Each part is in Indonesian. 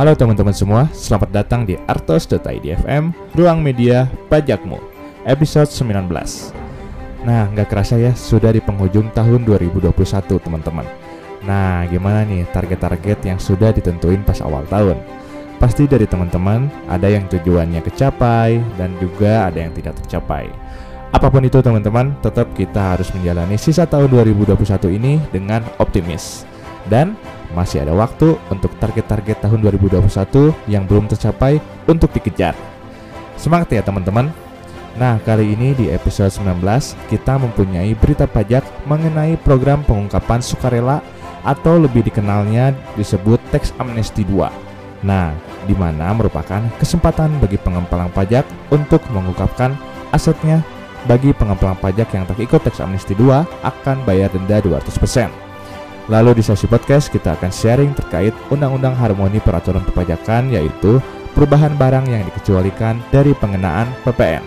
Halo teman-teman semua, selamat datang di Artos.id FM, Ruang Media Pajakmu, episode 19. Nah, nggak kerasa ya, sudah di penghujung tahun 2021 teman-teman. Nah, gimana nih target-target yang sudah ditentuin pas awal tahun? Pasti dari teman-teman ada yang tujuannya kecapai dan juga ada yang tidak tercapai. Apa pun itu teman-teman, tetap kita harus menjalani sisa tahun 2021 ini dengan optimis. Dan masih ada waktu untuk target-target tahun 2021 yang belum tercapai untuk dikejar. Semangat ya teman-teman. Nah, kali ini di episode 19 kita mempunyai berita pajak mengenai program pengungkapan sukarela atau lebih dikenalnya disebut Tax Amnesty 2. Nah, di mana merupakan kesempatan bagi pengemplang pajak untuk mengungkapkan asetnya bagi pengemplang pajak yang tak ikut tax amnesty 2 akan bayar denda 200%. Lalu di sesi podcast kita akan sharing terkait Undang-Undang Harmoni Peraturan Perpajakan yaitu perubahan barang yang dikecualikan dari pengenaan PPN.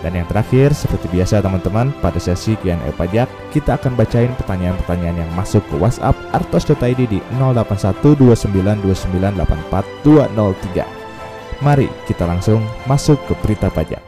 Dan yang terakhir, seperti biasa teman-teman, pada sesi Q&A pajak, kita akan bacain pertanyaan-pertanyaan yang masuk ke WhatsApp artos.id di 081292984203. Mari kita langsung masuk ke berita pajak.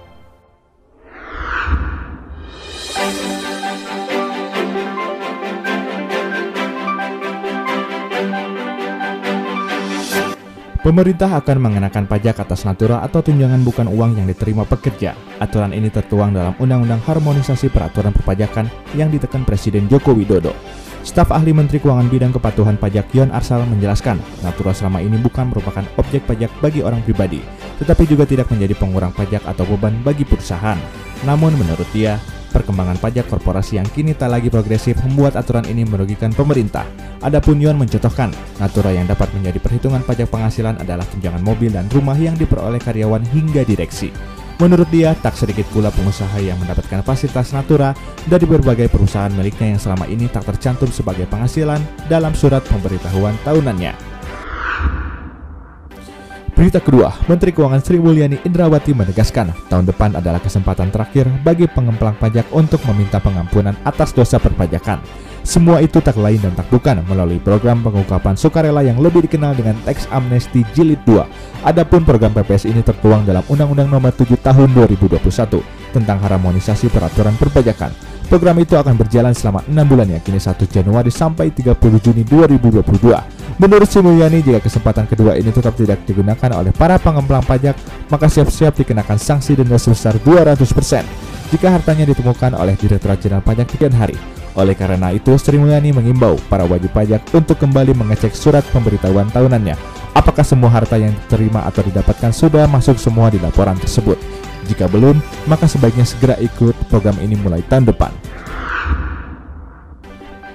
Pemerintah akan mengenakan pajak atas natura atau tunjangan bukan uang yang diterima pekerja. Aturan ini tertuang dalam Undang-Undang Harmonisasi Peraturan Perpajakan yang ditekan Presiden Joko Widodo. Staf ahli Menteri Keuangan Bidang Kepatuhan Pajak Yon Arsal menjelaskan, natura selama ini bukan merupakan objek pajak bagi orang pribadi, tetapi juga tidak menjadi pengurang pajak atau beban bagi perusahaan. Namun menurut dia, Perkembangan pajak korporasi yang kini tak lagi progresif membuat aturan ini merugikan pemerintah. Adapun Yuan mencontohkan, natura yang dapat menjadi perhitungan pajak penghasilan adalah tunjangan mobil dan rumah yang diperoleh karyawan hingga direksi. Menurut dia, tak sedikit pula pengusaha yang mendapatkan fasilitas natura dari berbagai perusahaan miliknya yang selama ini tak tercantum sebagai penghasilan dalam surat pemberitahuan tahunannya. Berita kedua, Menteri Keuangan Sri Mulyani Indrawati menegaskan tahun depan adalah kesempatan terakhir bagi pengemplang pajak untuk meminta pengampunan atas dosa perpajakan. Semua itu tak lain dan tak bukan melalui program pengungkapan sukarela yang lebih dikenal dengan Tax Amnesty Jilid 2. Adapun program PPS ini tertuang dalam Undang-Undang Nomor 7 Tahun 2021 tentang harmonisasi peraturan perpajakan. Program itu akan berjalan selama 6 bulan yakni 1 Januari sampai 30 Juni 2022. Menurut Sri Mulyani, jika kesempatan kedua ini tetap tidak digunakan oleh para pengemplang pajak, maka siap-siap dikenakan sanksi denda sebesar 200% jika hartanya ditemukan oleh Direktorat Jenderal Pajak sekian hari. Oleh karena itu, Sri Mulyani mengimbau para wajib pajak untuk kembali mengecek surat pemberitahuan tahunannya. Apakah semua harta yang diterima atau didapatkan sudah masuk semua di laporan tersebut? Jika belum, maka sebaiknya segera ikut program ini mulai tahun depan.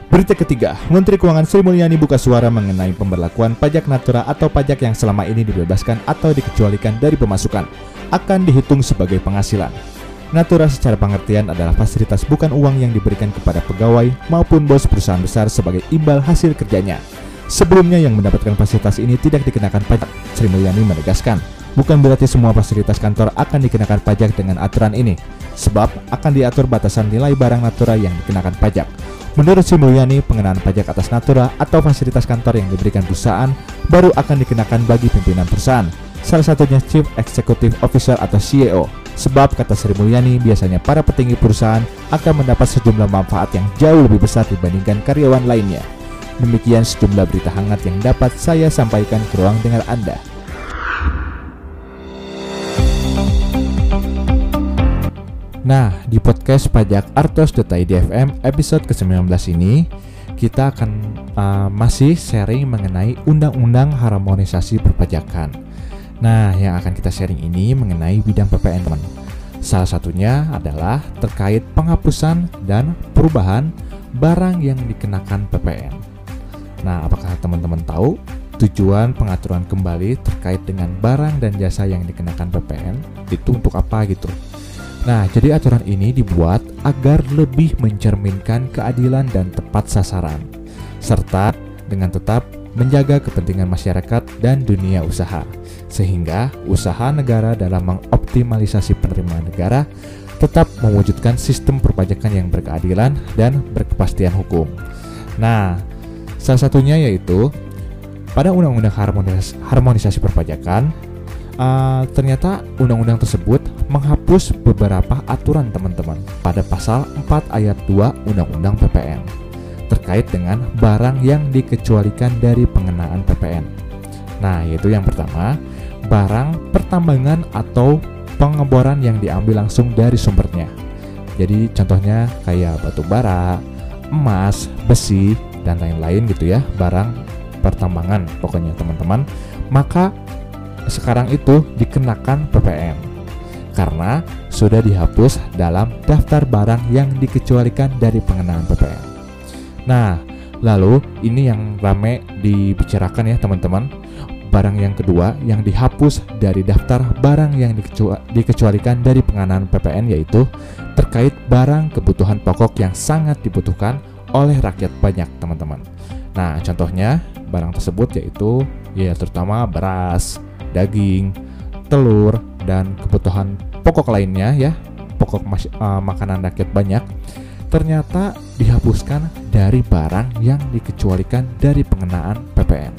Berita ketiga, Menteri Keuangan Sri Mulyani buka suara mengenai pemberlakuan pajak natura atau pajak yang selama ini dibebaskan atau dikecualikan dari pemasukan akan dihitung sebagai penghasilan. Natura secara pengertian adalah fasilitas bukan uang yang diberikan kepada pegawai maupun bos perusahaan besar sebagai imbal hasil kerjanya. Sebelumnya yang mendapatkan fasilitas ini tidak dikenakan pajak, Sri Mulyani menegaskan. Bukan berarti semua fasilitas kantor akan dikenakan pajak dengan aturan ini, sebab akan diatur batasan nilai barang natura yang dikenakan pajak. Menurut Sri Mulyani, pengenaan pajak atas natura atau fasilitas kantor yang diberikan perusahaan baru akan dikenakan bagi pimpinan perusahaan, salah satunya Chief Executive Officer atau CEO. Sebab, kata Sri Mulyani, biasanya para petinggi perusahaan akan mendapat sejumlah manfaat yang jauh lebih besar dibandingkan karyawan lainnya. Demikian sejumlah berita hangat yang dapat saya sampaikan ke ruang dengar Anda. Nah, di podcast pajak artos.idfm episode ke-19 ini kita akan uh, masih sharing mengenai undang-undang harmonisasi perpajakan. Nah, yang akan kita sharing ini mengenai bidang PPN, teman. Salah satunya adalah terkait penghapusan dan perubahan barang yang dikenakan PPN. Nah, apakah teman-teman tahu tujuan pengaturan kembali terkait dengan barang dan jasa yang dikenakan PPN itu untuk apa gitu? Nah, jadi aturan ini dibuat agar lebih mencerminkan keadilan dan tepat sasaran, serta dengan tetap menjaga kepentingan masyarakat dan dunia usaha, sehingga usaha negara dalam mengoptimalisasi penerimaan negara tetap mewujudkan sistem perpajakan yang berkeadilan dan berkepastian hukum. Nah, salah satunya yaitu pada undang-undang harmonis harmonisasi perpajakan uh, ternyata undang-undang tersebut menghapus beberapa aturan teman-teman pada pasal 4 ayat 2 undang-undang PPN terkait dengan barang yang dikecualikan dari pengenaan PPN. Nah, yaitu yang pertama, barang pertambangan atau pengeboran yang diambil langsung dari sumbernya. Jadi contohnya kayak batu bara, emas, besi, dan lain-lain gitu ya, barang pertambangan pokoknya teman-teman. Maka sekarang itu dikenakan PPN karena sudah dihapus dalam daftar barang yang dikecualikan dari pengenaan PPN. Nah, lalu ini yang rame dibicarakan ya teman-teman. Barang yang kedua yang dihapus dari daftar barang yang dikecualikan dari pengenaan PPN yaitu terkait barang kebutuhan pokok yang sangat dibutuhkan oleh rakyat banyak teman-teman. Nah, contohnya barang tersebut yaitu ya terutama beras, daging, telur, dan kebutuhan pokok lainnya ya, pokok uh, makanan rakyat banyak, ternyata dihapuskan dari barang yang dikecualikan dari pengenaan PPN.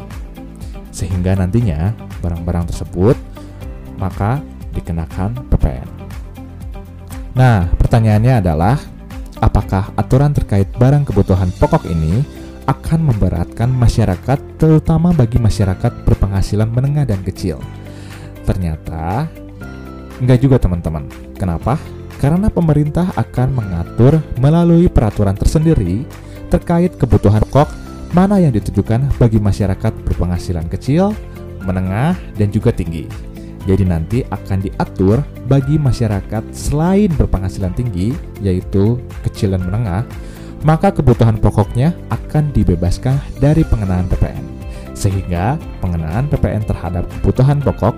Sehingga nantinya barang-barang tersebut maka dikenakan PPN. Nah, pertanyaannya adalah apakah aturan terkait barang kebutuhan pokok ini akan memberatkan masyarakat, terutama bagi masyarakat berpenghasilan menengah dan kecil. Ternyata enggak juga teman-teman. Kenapa? Karena pemerintah akan mengatur melalui peraturan tersendiri terkait kebutuhan pokok mana yang ditujukan bagi masyarakat berpenghasilan kecil, menengah, dan juga tinggi. Jadi nanti akan diatur bagi masyarakat selain berpenghasilan tinggi, yaitu kecil dan menengah, maka kebutuhan pokoknya akan dibebaskan dari pengenaan PPN. Sehingga pengenaan PPN terhadap kebutuhan pokok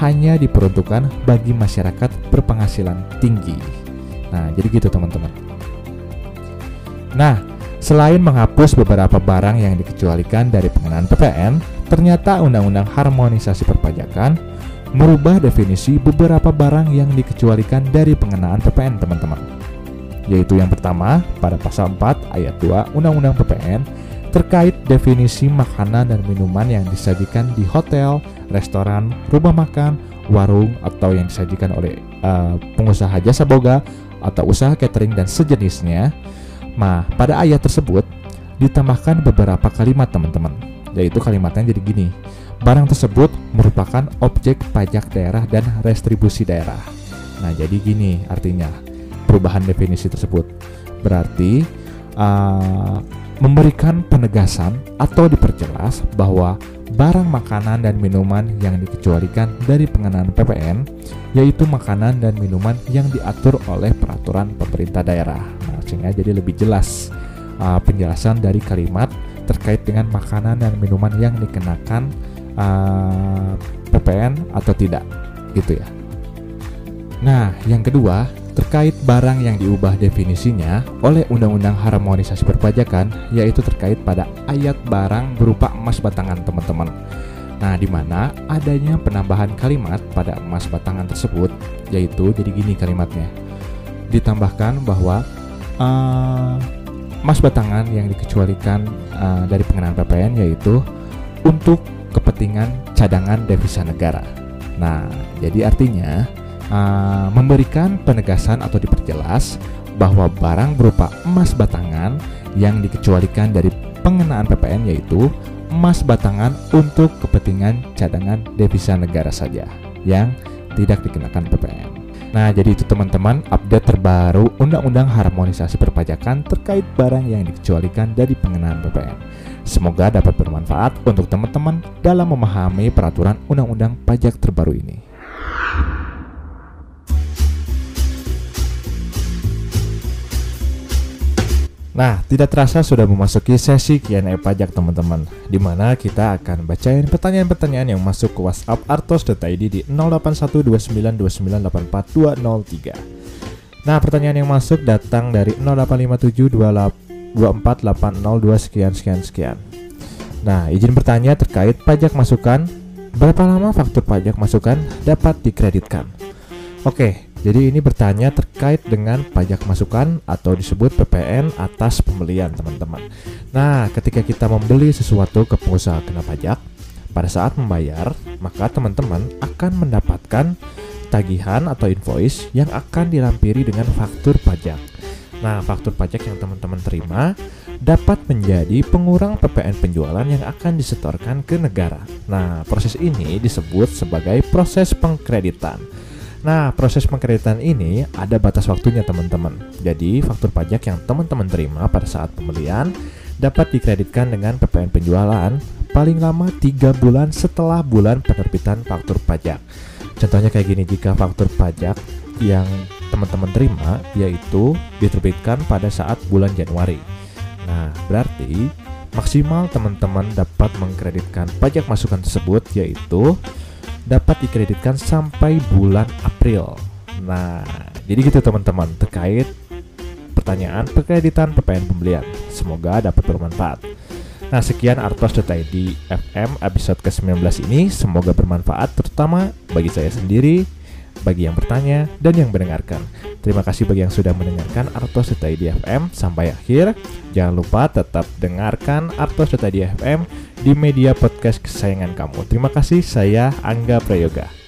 hanya diperuntukkan bagi masyarakat berpenghasilan tinggi. Nah, jadi gitu teman-teman. Nah, selain menghapus beberapa barang yang dikecualikan dari pengenaan PPN, ternyata Undang-Undang Harmonisasi Perpajakan merubah definisi beberapa barang yang dikecualikan dari pengenaan PPN, teman-teman yaitu yang pertama pada pasal 4 ayat 2 Undang-Undang PPN terkait definisi makanan dan minuman yang disajikan di hotel, restoran, rumah makan, warung atau yang disajikan oleh uh, pengusaha jasa boga atau usaha catering dan sejenisnya. Nah, pada ayat tersebut ditambahkan beberapa kalimat teman-teman, yaitu kalimatnya jadi gini. Barang tersebut merupakan objek pajak daerah dan restribusi daerah. Nah, jadi gini artinya perubahan definisi tersebut. Berarti uh, memberikan penegasan atau diperjelas bahwa barang makanan dan minuman yang dikecualikan dari pengenaan PPN yaitu makanan dan minuman yang diatur oleh peraturan pemerintah daerah. Nah, sehingga jadi lebih jelas uh, penjelasan dari kalimat terkait dengan makanan dan minuman yang dikenakan uh, PPN atau tidak, gitu ya. Nah, yang kedua, terkait barang yang diubah definisinya oleh Undang-Undang Harmonisasi Perpajakan yaitu terkait pada ayat barang berupa emas batangan teman-teman. Nah, di mana adanya penambahan kalimat pada emas batangan tersebut yaitu jadi gini kalimatnya. Ditambahkan bahwa uh, emas batangan yang dikecualikan uh, dari pengenaan PPN yaitu untuk kepentingan cadangan devisa negara. Nah, jadi artinya uh, memberikan penegasan atau diperjelas bahwa barang berupa emas batangan yang dikecualikan dari pengenaan PPN yaitu emas batangan untuk kepentingan cadangan devisa negara saja yang tidak dikenakan PPN. Nah, jadi itu teman-teman update terbaru Undang-Undang Harmonisasi Perpajakan terkait barang yang dikecualikan dari pengenaan PPN. Semoga dapat bermanfaat untuk teman-teman dalam memahami peraturan Undang-Undang Pajak terbaru ini. Nah, tidak terasa sudah memasuki sesi Q&A pajak teman-teman di mana kita akan bacain pertanyaan-pertanyaan yang masuk ke WhatsApp artos.id di 0812984203. Nah, pertanyaan yang masuk datang dari 0857248002 sekian sekian sekian. Nah, izin bertanya terkait pajak masukan, berapa lama faktur pajak masukan dapat dikreditkan? Oke, jadi ini bertanya terkait dengan pajak masukan atau disebut PPN atas pembelian teman-teman. Nah, ketika kita membeli sesuatu ke pengusaha kena pajak, pada saat membayar, maka teman-teman akan mendapatkan tagihan atau invoice yang akan dilampiri dengan faktur pajak. Nah, faktur pajak yang teman-teman terima dapat menjadi pengurang PPN penjualan yang akan disetorkan ke negara. Nah, proses ini disebut sebagai proses pengkreditan. Nah, proses pengkreditan ini ada batas waktunya teman-teman. Jadi, faktur pajak yang teman-teman terima pada saat pembelian dapat dikreditkan dengan PPN penjualan paling lama 3 bulan setelah bulan penerbitan faktur pajak. Contohnya kayak gini, jika faktur pajak yang teman-teman terima yaitu diterbitkan pada saat bulan Januari. Nah, berarti maksimal teman-teman dapat mengkreditkan pajak masukan tersebut yaitu dapat dikreditkan sampai bulan April. Nah, jadi gitu teman-teman terkait pertanyaan perkreditan PPN pembelian. Semoga dapat bermanfaat. Nah sekian Artos.id FM episode ke-19 ini Semoga bermanfaat terutama bagi saya sendiri Bagi yang bertanya dan yang mendengarkan Terima kasih bagi yang sudah mendengarkan Artos.id FM Sampai akhir Jangan lupa tetap dengarkan Artos.id FM Di media podcast kesayangan kamu. Terima kasih saya Angga Prayoga